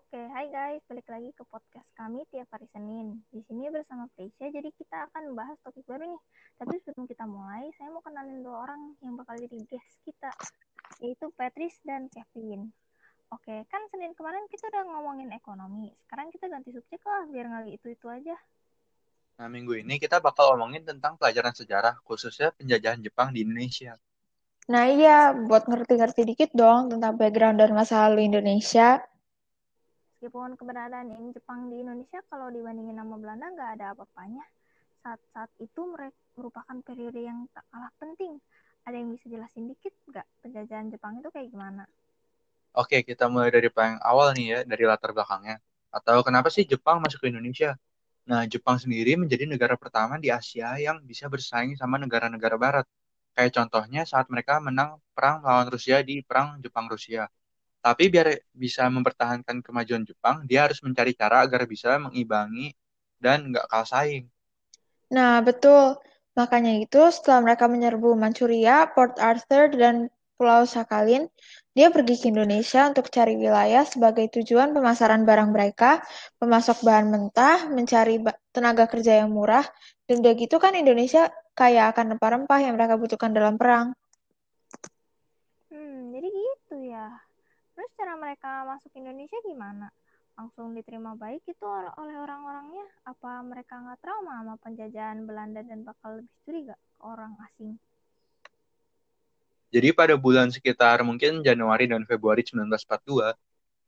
Oke, hai guys, balik lagi ke podcast kami tiap hari Senin. Di sini bersama Prisya, jadi kita akan membahas topik baru nih. Tapi sebelum kita mulai, saya mau kenalin dua orang yang bakal jadi guest kita, yaitu Patrice dan Kevin. Oke, kan Senin kemarin kita udah ngomongin ekonomi. Sekarang kita ganti subjek lah, biar nggak itu-itu aja. Nah, minggu ini kita bakal ngomongin tentang pelajaran sejarah, khususnya penjajahan Jepang di Indonesia. Nah iya, buat ngerti-ngerti dikit dong tentang background dan masa lalu Indonesia. Meskipun keberadaan ini Jepang di Indonesia kalau dibandingin sama Belanda nggak ada apa-apanya. Saat-saat itu mereka merupakan periode yang tak kalah penting. Ada yang bisa jelasin dikit nggak penjajahan Jepang itu kayak gimana? Oke, kita mulai dari paling awal nih ya, dari latar belakangnya. Atau kenapa sih Jepang masuk ke Indonesia? Nah, Jepang sendiri menjadi negara pertama di Asia yang bisa bersaing sama negara-negara barat. Kayak contohnya saat mereka menang perang melawan Rusia di Perang Jepang-Rusia. Tapi biar bisa mempertahankan kemajuan Jepang, dia harus mencari cara agar bisa mengimbangi dan nggak kalah saing. Nah, betul. Makanya itu setelah mereka menyerbu Manchuria, Port Arthur, dan Pulau Sakhalin, dia pergi ke Indonesia untuk cari wilayah sebagai tujuan pemasaran barang mereka, memasok bahan mentah, mencari tenaga kerja yang murah, dan udah gitu kan Indonesia kaya akan rempah-rempah yang mereka butuhkan dalam perang. Hmm, jadi gitu ya. Terus cara mereka masuk Indonesia gimana? Langsung diterima baik itu oleh orang-orangnya? Apa mereka nggak trauma sama penjajahan Belanda dan bakal lebih curiga ke orang asing? Jadi pada bulan sekitar mungkin Januari dan Februari 1942,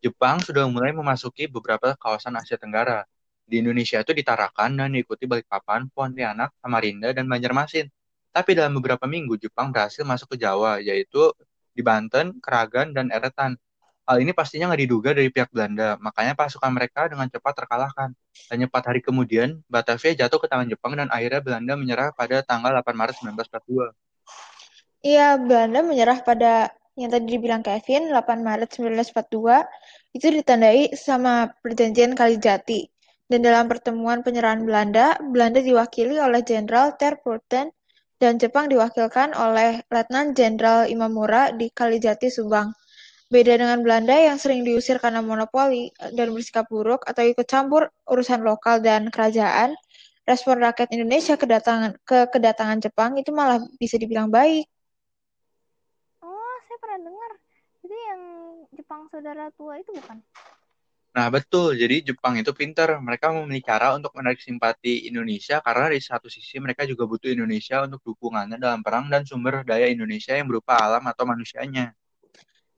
Jepang sudah mulai memasuki beberapa kawasan Asia Tenggara. Di Indonesia itu ditarakan dan diikuti Balikpapan, Pontianak, Samarinda, dan Banjarmasin. Tapi dalam beberapa minggu, Jepang berhasil masuk ke Jawa, yaitu di Banten, Keragan, dan Eretan. Hal ini pastinya nggak diduga dari pihak Belanda, makanya pasukan mereka dengan cepat terkalahkan. Hanya empat hari kemudian, Batavia jatuh ke tangan Jepang dan akhirnya Belanda menyerah pada tanggal 8 Maret 1942. Iya, Belanda menyerah pada yang tadi dibilang Kevin, 8 Maret 1942, itu ditandai sama perjanjian Kalijati. Dan dalam pertemuan penyerahan Belanda, Belanda diwakili oleh Jenderal Ter Purten dan Jepang diwakilkan oleh Letnan Jenderal Imamura di Kalijati, Subang. Beda dengan Belanda yang sering diusir karena monopoli dan bersikap buruk atau ikut campur urusan lokal dan kerajaan, respon rakyat Indonesia kedatangan ke kedatangan Jepang itu malah bisa dibilang baik pernah dengar itu yang Jepang saudara tua itu bukan Nah, betul. Jadi Jepang itu pinter. Mereka memiliki cara untuk menarik simpati Indonesia karena di satu sisi mereka juga butuh Indonesia untuk dukungannya dalam perang dan sumber daya Indonesia yang berupa alam atau manusianya.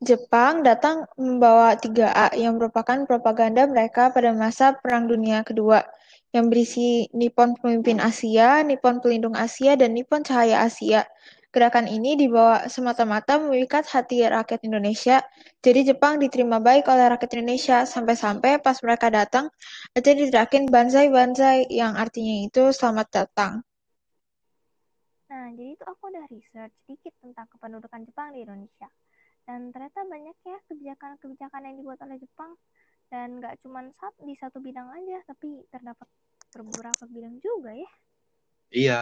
Jepang datang membawa 3A yang merupakan propaganda mereka pada masa Perang Dunia Kedua yang berisi Nippon Pemimpin Asia, Nippon Pelindung Asia, dan Nippon Cahaya Asia. Gerakan ini dibawa semata-mata memikat hati rakyat Indonesia, jadi Jepang diterima baik oleh rakyat Indonesia, sampai-sampai pas mereka datang, aja diterakin banzai-banzai, yang artinya itu selamat datang. Nah, jadi itu aku udah research sedikit tentang kependudukan Jepang di Indonesia. Dan ternyata banyak ya kebijakan-kebijakan yang dibuat oleh Jepang. Dan gak cuma di satu bidang aja, tapi terdapat beberapa bidang juga ya. Iya.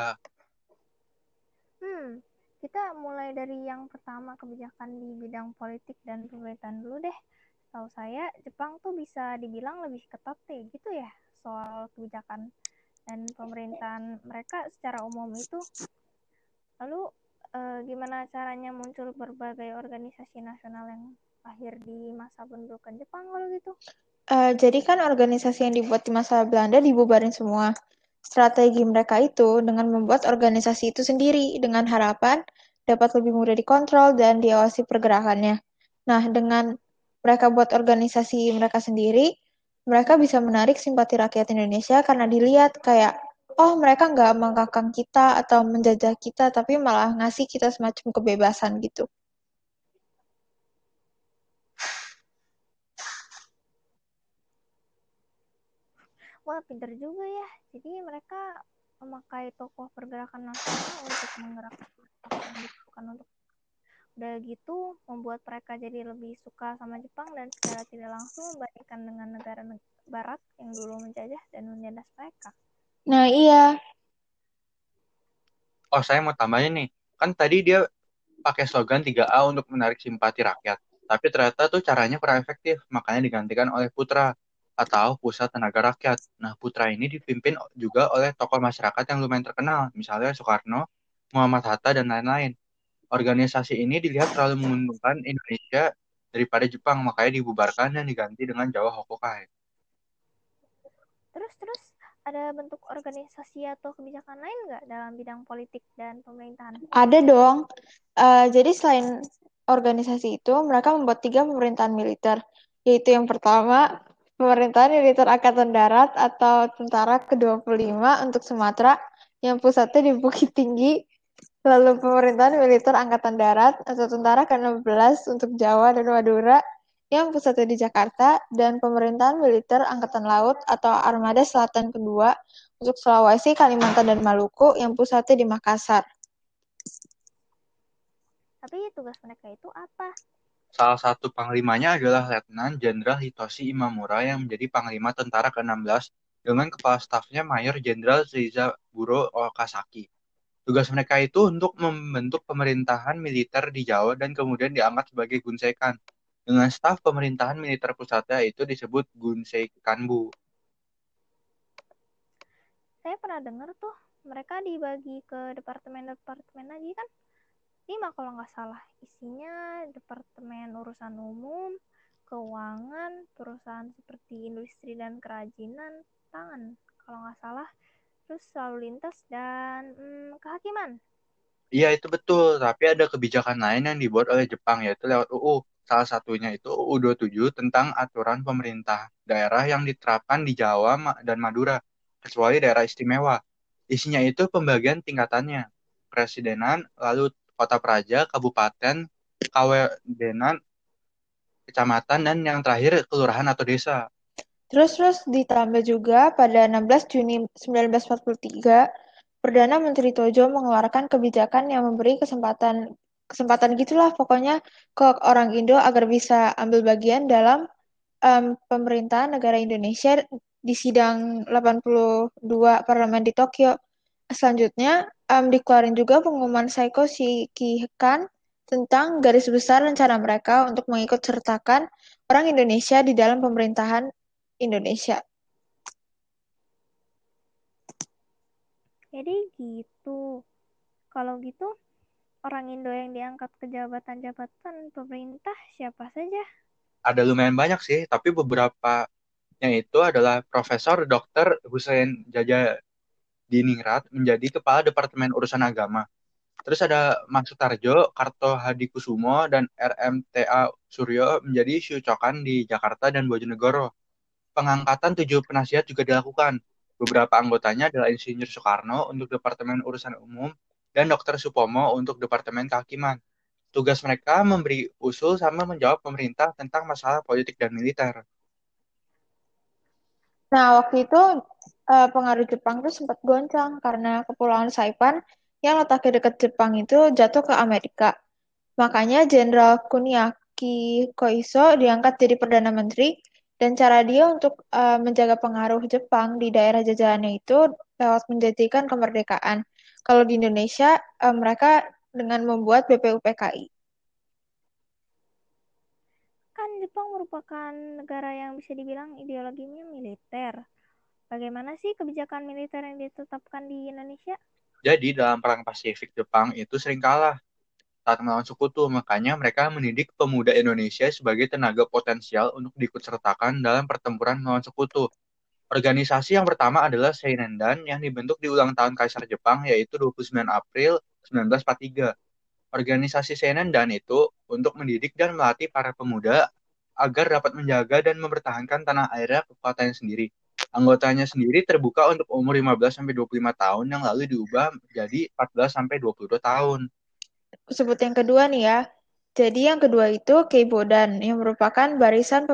Hmm, kita mulai dari yang pertama kebijakan di bidang politik dan pemerintahan dulu deh. Tahu saya Jepang tuh bisa dibilang lebih ketat deh gitu ya soal kebijakan dan pemerintahan mereka secara umum itu. Lalu eh, gimana caranya muncul berbagai organisasi nasional yang lahir di masa pendudukan Jepang kalau gitu? Uh, jadi kan organisasi yang dibuat di masa Belanda dibubarin semua. Strategi mereka itu dengan membuat organisasi itu sendiri dengan harapan dapat lebih mudah dikontrol dan diawasi pergerakannya. Nah, dengan mereka buat organisasi mereka sendiri, mereka bisa menarik simpati rakyat Indonesia karena dilihat kayak, oh mereka nggak mengkakang kita atau menjajah kita, tapi malah ngasih kita semacam kebebasan gitu. wah pinter juga ya jadi mereka memakai tokoh pergerakan nasional untuk menggerakkan bukan untuk udah gitu membuat mereka jadi lebih suka sama Jepang dan secara tidak langsung membandingkan dengan negara barat yang dulu menjajah dan menindas mereka. Nah iya. Oh saya mau tambahin nih, kan tadi dia pakai slogan 3A untuk menarik simpati rakyat. Tapi ternyata tuh caranya kurang efektif, makanya digantikan oleh putra atau pusat tenaga rakyat. Nah, putra ini dipimpin juga oleh tokoh masyarakat yang lumayan terkenal, misalnya Soekarno, Muhammad Hatta, dan lain-lain. Organisasi ini dilihat terlalu menguntungkan Indonesia daripada Jepang, makanya dibubarkan dan diganti dengan Jawa Hokokai. Terus terus ada bentuk organisasi atau kebijakan lain nggak dalam bidang politik dan pemerintahan? Ada dong. Uh, jadi selain organisasi itu, mereka membuat tiga pemerintahan militer, yaitu yang pertama pemerintahan militer Angkatan Darat atau Tentara ke-25 untuk Sumatera yang pusatnya di Bukit Tinggi Lalu pemerintahan militer Angkatan Darat atau Tentara ke-16 untuk Jawa dan Madura yang pusatnya di Jakarta, dan pemerintahan militer Angkatan Laut atau Armada Selatan kedua untuk Sulawesi, Kalimantan, dan Maluku yang pusatnya di Makassar. Tapi tugas mereka itu apa? Salah satu panglimanya adalah Letnan Jenderal Hitoshi Imamura yang menjadi Panglima Tentara ke-16 dengan kepala stafnya Mayor Jenderal Buro Okasaki. Tugas mereka itu untuk membentuk pemerintahan militer di Jawa dan kemudian diangkat sebagai Gunsekan. Dengan staf pemerintahan militer pusatnya itu disebut Gunsekanbu. Saya pernah dengar tuh mereka dibagi ke departemen-departemen lagi kan? Lima kalau nggak salah. Isinya departemen urusan umum, keuangan, perusahaan seperti industri dan kerajinan, tangan kalau nggak salah terus lalu lintas dan hmm, kehakiman. Iya itu betul, tapi ada kebijakan lain yang dibuat oleh Jepang yaitu lewat UU. Salah satunya itu UU 27 tentang aturan pemerintah daerah yang diterapkan di Jawa dan Madura, kecuali daerah istimewa. Isinya itu pembagian tingkatannya, presidenan, lalu kota praja, kabupaten, kawedenan, kecamatan, dan yang terakhir kelurahan atau desa. Terus-terus ditambah juga pada 16 Juni 1943, Perdana Menteri Tojo mengeluarkan kebijakan yang memberi kesempatan kesempatan gitulah pokoknya ke orang Indo agar bisa ambil bagian dalam um, pemerintahan negara Indonesia di sidang 82 parlemen di Tokyo. Selanjutnya um, dikeluarin juga pengumuman Saiko Shikikan tentang garis besar rencana mereka untuk mengikut sertakan orang Indonesia di dalam pemerintahan Indonesia. Jadi gitu. Kalau gitu, orang Indo yang diangkat ke jabatan-jabatan pemerintah siapa saja? Ada lumayan banyak sih, tapi beberapa yang itu adalah Profesor Dr. Hussein Jaja Diningrat menjadi Kepala Departemen Urusan Agama. Terus ada Mas Sutarjo, Karto Hadikusumo, dan RMTA Suryo menjadi Syucokan di Jakarta dan Bojonegoro pengangkatan tujuh penasihat juga dilakukan. Beberapa anggotanya adalah Insinyur Soekarno untuk Departemen Urusan Umum dan Dr. Supomo untuk Departemen Kehakiman. Tugas mereka memberi usul sama menjawab pemerintah tentang masalah politik dan militer. Nah, waktu itu eh, pengaruh Jepang itu sempat goncang karena Kepulauan Saipan yang letaknya dekat Jepang itu jatuh ke Amerika. Makanya Jenderal Kuniaki Koiso diangkat jadi Perdana Menteri dan cara dia untuk uh, menjaga pengaruh Jepang di daerah jajahannya itu lewat menjadikan kemerdekaan. Kalau di Indonesia, uh, mereka dengan membuat BPUPKI. Kan Jepang merupakan negara yang bisa dibilang ideologinya militer. Bagaimana sih kebijakan militer yang ditetapkan di Indonesia? Jadi dalam perang Pasifik Jepang itu sering kalah saat melawan sekutu. Makanya mereka mendidik pemuda Indonesia sebagai tenaga potensial untuk diikutsertakan dalam pertempuran melawan sekutu. Organisasi yang pertama adalah Seinendan yang dibentuk di ulang tahun Kaisar Jepang yaitu 29 April 1943. Organisasi Seinendan itu untuk mendidik dan melatih para pemuda agar dapat menjaga dan mempertahankan tanah airnya kekuatannya sendiri. Anggotanya sendiri terbuka untuk umur 15 sampai 25 tahun yang lalu diubah menjadi 14 sampai 22 tahun sebut yang kedua nih ya. Jadi yang kedua itu Keibodan yang merupakan barisan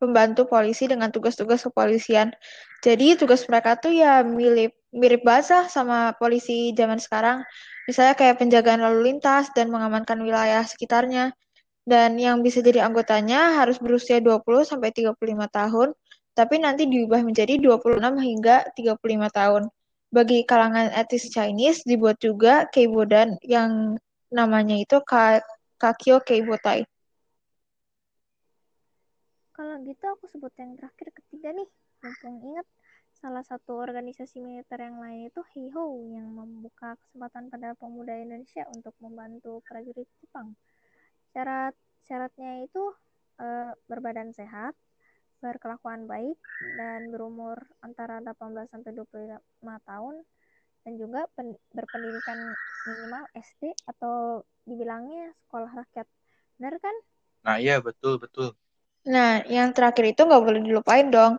pembantu polisi dengan tugas-tugas kepolisian. Jadi tugas mereka tuh ya mirip mirip basah sama polisi zaman sekarang. Misalnya kayak penjagaan lalu lintas dan mengamankan wilayah sekitarnya. Dan yang bisa jadi anggotanya harus berusia 20 sampai 35 tahun, tapi nanti diubah menjadi 26 hingga 35 tahun. Bagi kalangan etis Chinese dibuat juga Keibodan yang namanya itu Ka Kakyo Keibotai. Kalau gitu aku sebut yang terakhir ketiga nih. Mumpung ingat salah satu organisasi militer yang lain itu HIHO yang membuka kesempatan pada pemuda Indonesia untuk membantu prajurit Jepang. Syarat syaratnya itu e, berbadan sehat, berkelakuan baik dan berumur antara 18 sampai 25 tahun dan juga pen, berpendidikan minimal SD atau dibilangnya sekolah rakyat. Benar kan? Nah iya betul betul. Nah yang terakhir itu nggak boleh dilupain dong.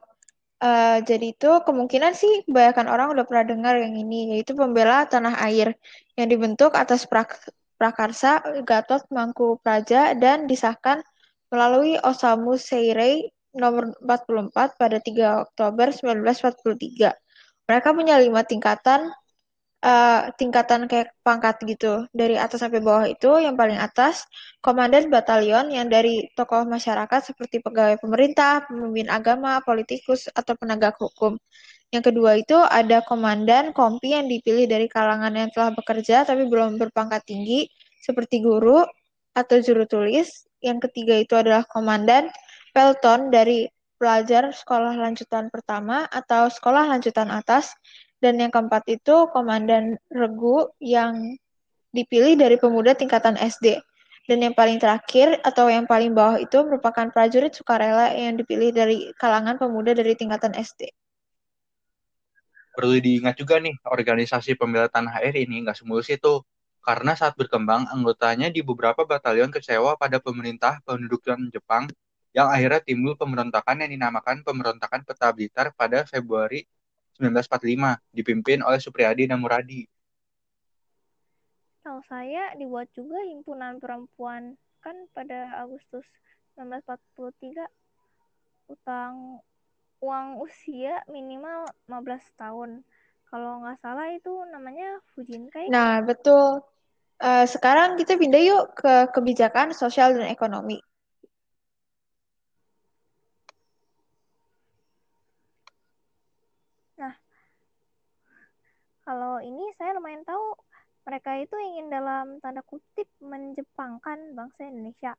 Uh, jadi itu kemungkinan sih kebanyakan orang udah pernah dengar yang ini, yaitu pembela tanah air yang dibentuk atas prak prakarsa Gatot Mangku Praja dan disahkan melalui Osamu Seirei nomor 44 pada 3 Oktober 1943. Mereka punya lima tingkatan uh, tingkatan kayak pangkat gitu dari atas sampai bawah itu yang paling atas komandan batalion yang dari tokoh masyarakat seperti pegawai pemerintah, pemimpin agama, politikus atau penegak hukum. Yang kedua itu ada komandan kompi yang dipilih dari kalangan yang telah bekerja tapi belum berpangkat tinggi seperti guru atau juru tulis. Yang ketiga itu adalah komandan pelton dari pelajar sekolah lanjutan pertama atau sekolah lanjutan atas dan yang keempat itu Komandan Regu yang dipilih dari pemuda tingkatan SD. Dan yang paling terakhir atau yang paling bawah itu merupakan prajurit sukarela yang dipilih dari kalangan pemuda dari tingkatan SD. Perlu diingat juga nih, organisasi pembela tanah air ini nggak semulus itu. Karena saat berkembang, anggotanya di beberapa batalion kecewa pada pemerintah pendudukan Jepang yang akhirnya timbul pemberontakan yang dinamakan pemberontakan Peta Blitar pada Februari 1945 dipimpin oleh Supriyadi dan Muradi. Tahu saya dibuat juga himpunan perempuan kan pada Agustus 1943 utang uang usia minimal 15 tahun. Kalau nggak salah itu namanya Fujinkai. Nah, betul. Uh, sekarang kita pindah yuk ke kebijakan sosial dan ekonomi. Kalau ini saya lumayan tahu mereka itu ingin dalam tanda kutip menjepangkan bangsa Indonesia.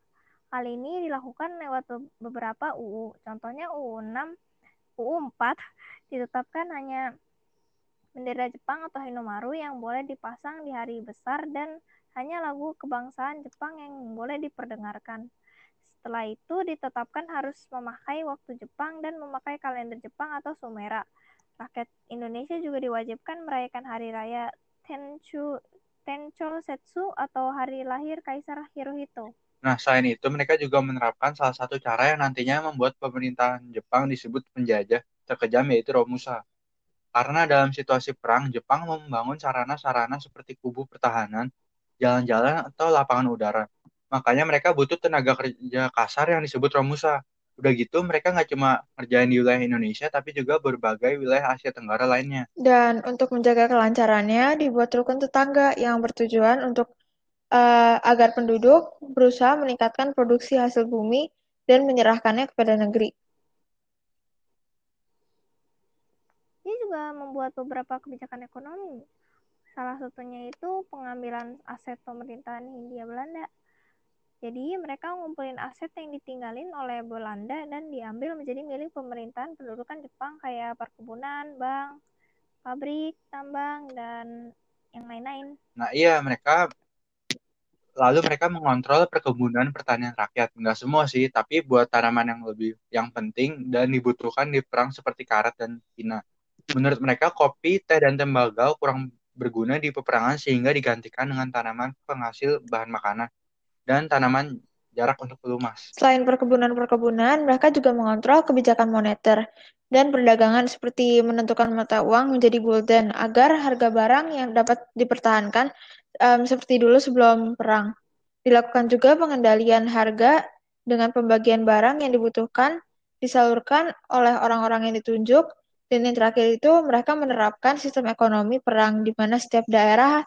Hal ini dilakukan lewat beberapa UU. Contohnya UU 6, UU 4 ditetapkan hanya bendera Jepang atau Hinomaru yang boleh dipasang di hari besar dan hanya lagu kebangsaan Jepang yang boleh diperdengarkan. Setelah itu ditetapkan harus memakai waktu Jepang dan memakai kalender Jepang atau Sumera rakyat Indonesia juga diwajibkan merayakan hari raya Tenchu Tencho Setsu atau hari lahir Kaisar Hirohito. Nah, selain itu mereka juga menerapkan salah satu cara yang nantinya membuat pemerintahan Jepang disebut penjajah terkejam yaitu Romusa. Karena dalam situasi perang, Jepang membangun sarana-sarana seperti kubu pertahanan, jalan-jalan atau lapangan udara. Makanya mereka butuh tenaga kerja kasar yang disebut Romusa. Udah gitu mereka nggak cuma ngerjain di wilayah Indonesia, tapi juga berbagai wilayah Asia Tenggara lainnya. Dan untuk menjaga kelancarannya, dibuat rukun tetangga yang bertujuan untuk uh, agar penduduk berusaha meningkatkan produksi hasil bumi dan menyerahkannya kepada negeri. Dia juga membuat beberapa kebijakan ekonomi. Salah satunya itu pengambilan aset pemerintahan Hindia Belanda jadi mereka ngumpulin aset yang ditinggalin oleh Belanda dan diambil menjadi milik pemerintahan pendudukan Jepang kayak perkebunan, bank, pabrik, tambang, dan yang lain-lain. Nah iya mereka lalu mereka mengontrol perkebunan pertanian rakyat. Enggak semua sih, tapi buat tanaman yang lebih yang penting dan dibutuhkan di perang seperti karat dan Cina. Menurut mereka kopi, teh, dan tembakau kurang berguna di peperangan sehingga digantikan dengan tanaman penghasil bahan makanan dan tanaman jarak untuk pelumas. Selain perkebunan-perkebunan, mereka juga mengontrol kebijakan moneter dan perdagangan seperti menentukan mata uang menjadi gulden agar harga barang yang dapat dipertahankan um, seperti dulu sebelum perang. Dilakukan juga pengendalian harga dengan pembagian barang yang dibutuhkan disalurkan oleh orang-orang yang ditunjuk dan yang terakhir itu mereka menerapkan sistem ekonomi perang di mana setiap daerah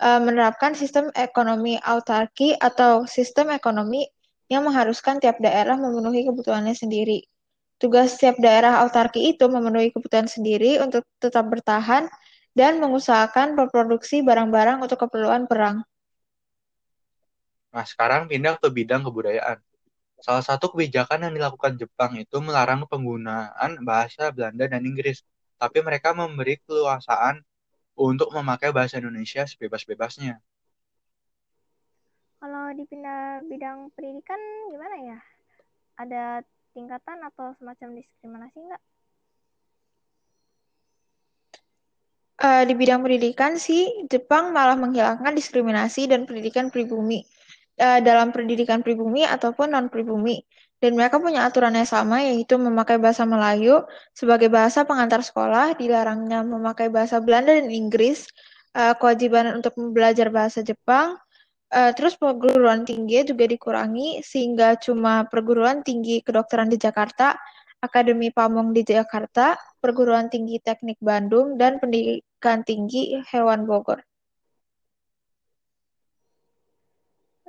uh, menerapkan sistem ekonomi autarki atau sistem ekonomi yang mengharuskan tiap daerah memenuhi kebutuhannya sendiri. Tugas setiap daerah autarki itu memenuhi kebutuhan sendiri untuk tetap bertahan dan mengusahakan memproduksi barang-barang untuk keperluan perang. Nah, sekarang pindah ke bidang kebudayaan. Salah satu kebijakan yang dilakukan Jepang itu melarang penggunaan bahasa Belanda dan Inggris, tapi mereka memberi keluasaan untuk memakai bahasa Indonesia sebebas-bebasnya. Kalau di bidang pendidikan gimana ya? Ada tingkatan atau semacam diskriminasi nggak? Uh, di bidang pendidikan sih, Jepang malah menghilangkan diskriminasi dan pendidikan pribumi uh, dalam pendidikan pribumi ataupun non pribumi. Dan mereka punya aturan yang sama, yaitu memakai bahasa Melayu sebagai bahasa pengantar sekolah, dilarangnya memakai bahasa Belanda dan Inggris, uh, kewajiban untuk belajar bahasa Jepang, uh, terus perguruan tinggi juga dikurangi, sehingga cuma perguruan tinggi kedokteran di Jakarta, Akademi Pamong di Jakarta, Perguruan Tinggi Teknik Bandung, dan Pendidikan Tinggi Hewan Bogor.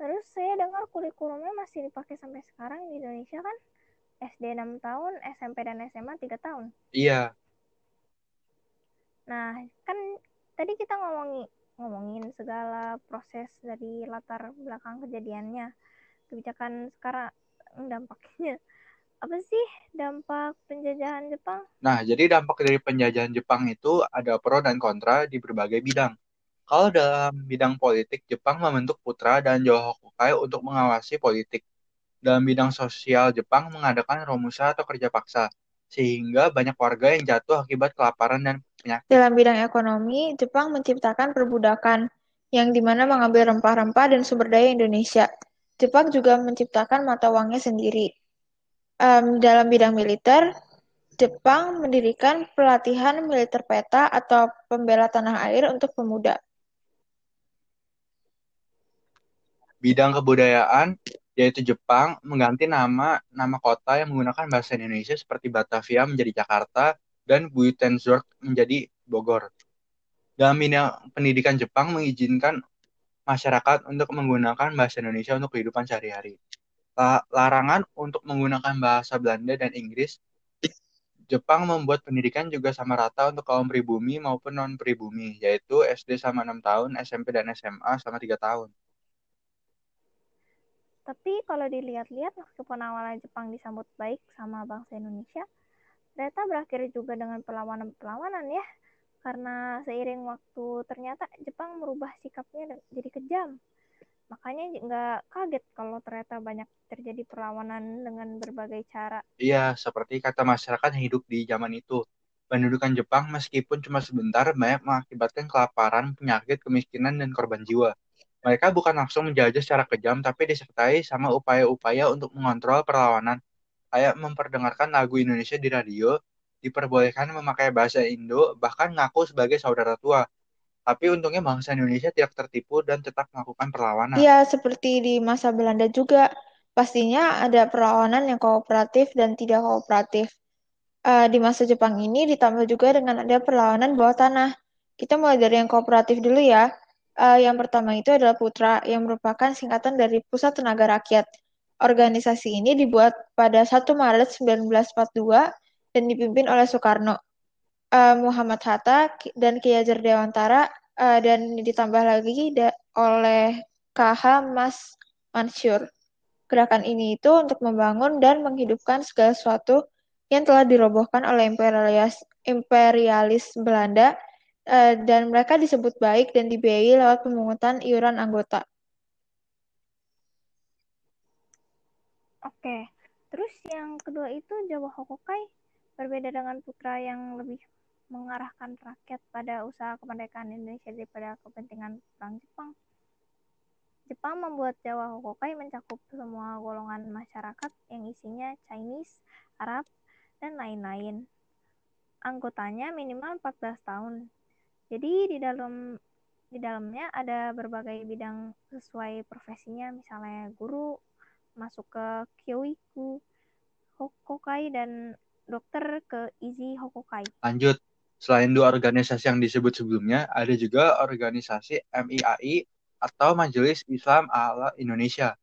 Terus saya dengar kurikulumnya masih dipakai sampai sekarang di Indonesia kan? SD 6 tahun, SMP dan SMA 3 tahun. Iya. Nah, kan tadi kita ngomongin ngomongin segala proses dari latar belakang kejadiannya. Kebijakan sekarang dampaknya apa sih dampak penjajahan Jepang? Nah, jadi dampak dari penjajahan Jepang itu ada pro dan kontra di berbagai bidang. Kalau dalam bidang politik, Jepang membentuk putra dan Jawa Hokukai untuk mengawasi politik. Dalam bidang sosial, Jepang mengadakan romusa atau kerja paksa, sehingga banyak warga yang jatuh akibat kelaparan dan penyakit. Dalam bidang ekonomi, Jepang menciptakan perbudakan, yang di mana mengambil rempah-rempah dan sumber daya Indonesia. Jepang juga menciptakan mata uangnya sendiri. Um, dalam bidang militer, Jepang mendirikan pelatihan militer peta atau pembela tanah air untuk pemuda. Bidang kebudayaan yaitu Jepang mengganti nama nama kota yang menggunakan bahasa Indonesia seperti Batavia menjadi Jakarta dan Buitenzorg menjadi Bogor. Dalam bidang pendidikan Jepang mengizinkan masyarakat untuk menggunakan bahasa Indonesia untuk kehidupan sehari-hari. Larangan untuk menggunakan bahasa Belanda dan Inggris Jepang membuat pendidikan juga sama rata untuk kaum pribumi maupun non pribumi, yaitu SD sama 6 tahun, SMP dan SMA sama 3 tahun. Tapi kalau dilihat-lihat meskipun awalnya Jepang disambut baik sama bangsa Indonesia, ternyata berakhir juga dengan perlawanan-perlawanan ya. Karena seiring waktu ternyata Jepang merubah sikapnya jadi kejam. Makanya nggak kaget kalau ternyata banyak terjadi perlawanan dengan berbagai cara. Iya, seperti kata masyarakat yang hidup di zaman itu. Pendudukan Jepang meskipun cuma sebentar banyak mengakibatkan kelaparan, penyakit, kemiskinan, dan korban jiwa. Mereka bukan langsung menjajah secara kejam, tapi disertai sama upaya-upaya untuk mengontrol perlawanan, kayak memperdengarkan lagu Indonesia di radio, diperbolehkan memakai bahasa Indo, bahkan ngaku sebagai saudara tua. Tapi untungnya bangsa Indonesia tidak tertipu dan tetap melakukan perlawanan. Iya, seperti di masa Belanda juga. Pastinya ada perlawanan yang kooperatif dan tidak kooperatif. Uh, di masa Jepang ini ditambah juga dengan ada perlawanan bawah tanah. Kita mulai dari yang kooperatif dulu ya. Uh, yang pertama itu adalah Putra, yang merupakan singkatan dari Pusat Tenaga Rakyat. Organisasi ini dibuat pada 1 Maret 1942 dan dipimpin oleh Soekarno, uh, Muhammad Hatta, dan Ki Hajar Dewantara, uh, dan ditambah lagi oleh KH Mas Mansur. Gerakan ini itu untuk membangun dan menghidupkan segala sesuatu yang telah dirobohkan oleh imperialis, imperialis Belanda uh, dan mereka disebut baik dan dibiayai lewat pemungutan iuran anggota. Oke, terus yang kedua itu Jawa Hokokai berbeda dengan Putra yang lebih mengarahkan rakyat pada usaha kemerdekaan Indonesia daripada kepentingan perang Jepang. Jepang membuat Jawa Hokokai mencakup semua golongan masyarakat yang isinya Chinese, Arab, dan lain-lain. Anggotanya minimal 14 tahun jadi di dalam di dalamnya ada berbagai bidang sesuai profesinya, misalnya guru, masuk ke Kyoiku, Hokokai, dan dokter ke Izi Hokokai. Lanjut, selain dua organisasi yang disebut sebelumnya, ada juga organisasi MIAI atau Majelis Islam ala Indonesia.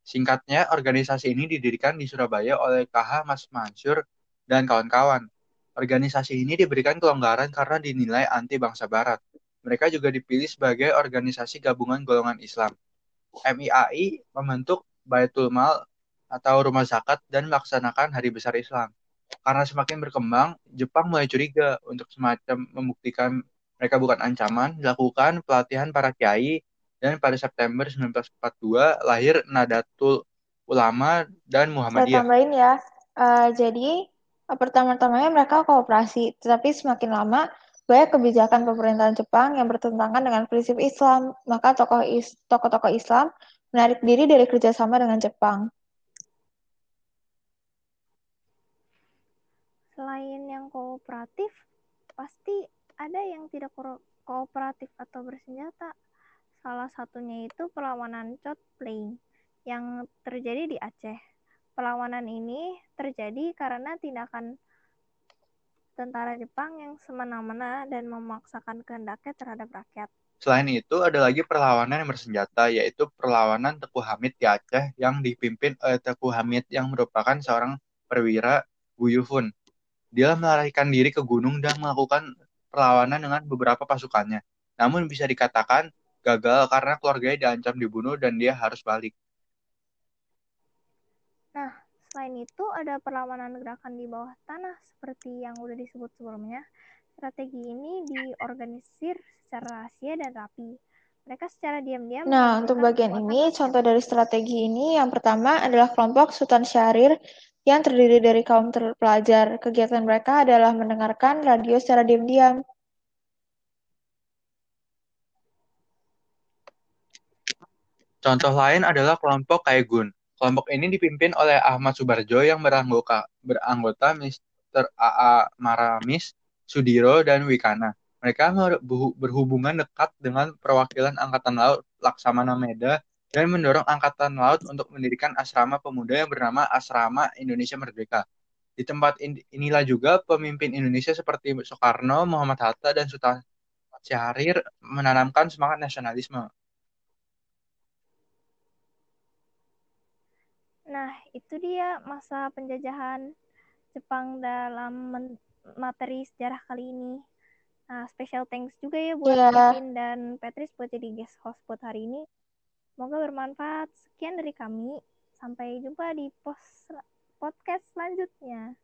Singkatnya, organisasi ini didirikan di Surabaya oleh KH Mas Mansur dan kawan-kawan. Organisasi ini diberikan kelonggaran karena dinilai anti bangsa barat. Mereka juga dipilih sebagai organisasi gabungan golongan Islam. MIAI membentuk Baitul Mal atau rumah zakat dan melaksanakan hari besar Islam. Karena semakin berkembang, Jepang mulai curiga untuk semacam membuktikan mereka bukan ancaman, dilakukan pelatihan para kiai dan pada September 1942 lahir Nadatul Ulama dan Saya Muhammadiyah. tambahin ya, uh, jadi pertama-tamanya mereka kooperasi, tetapi semakin lama banyak kebijakan pemerintahan Jepang yang bertentangan dengan prinsip Islam, maka tokoh-tokoh Islam menarik diri dari kerjasama dengan Jepang. Selain yang kooperatif, pasti ada yang tidak ko kooperatif atau bersenjata. Salah satunya itu perlawanan Plain yang terjadi di Aceh. Perlawanan ini terjadi karena tindakan tentara Jepang yang semena-mena dan memaksakan kehendaknya terhadap rakyat. Selain itu, ada lagi perlawanan yang bersenjata, yaitu perlawanan Teku Hamid di Aceh yang dipimpin oleh Teku Hamid yang merupakan seorang perwira Guyufun. Dia melarikan diri ke gunung dan melakukan perlawanan dengan beberapa pasukannya. Namun bisa dikatakan gagal karena keluarganya diancam dibunuh dan dia harus balik. Selain itu, ada perlawanan gerakan di bawah tanah seperti yang udah disebut sebelumnya. Strategi ini diorganisir secara rahasia dan rapi. Mereka secara diam-diam. Nah, untuk bagian ini, contoh dari strategi ini yang pertama adalah kelompok Sultan Syahrir yang terdiri dari kaum terpelajar. Kegiatan mereka adalah mendengarkan radio secara diam-diam. Contoh lain adalah kelompok Kaigun. Kelompok ini dipimpin oleh Ahmad Subarjo yang beranggota, beranggota Mr. A.A. Maramis, Sudiro, dan Wikana. Mereka berhubungan dekat dengan perwakilan Angkatan Laut Laksamana Meda dan mendorong Angkatan Laut untuk mendirikan asrama pemuda yang bernama Asrama Indonesia Merdeka. Di tempat inilah juga pemimpin Indonesia seperti Soekarno, Muhammad Hatta, dan Sultan Syahrir menanamkan semangat nasionalisme. Nah, itu dia masa penjajahan Jepang dalam materi sejarah kali ini. Nah, special thanks juga ya buat yeah. Kevin dan Patrice buat jadi guest host buat hari ini. Semoga bermanfaat. Sekian dari kami. Sampai jumpa di post podcast selanjutnya.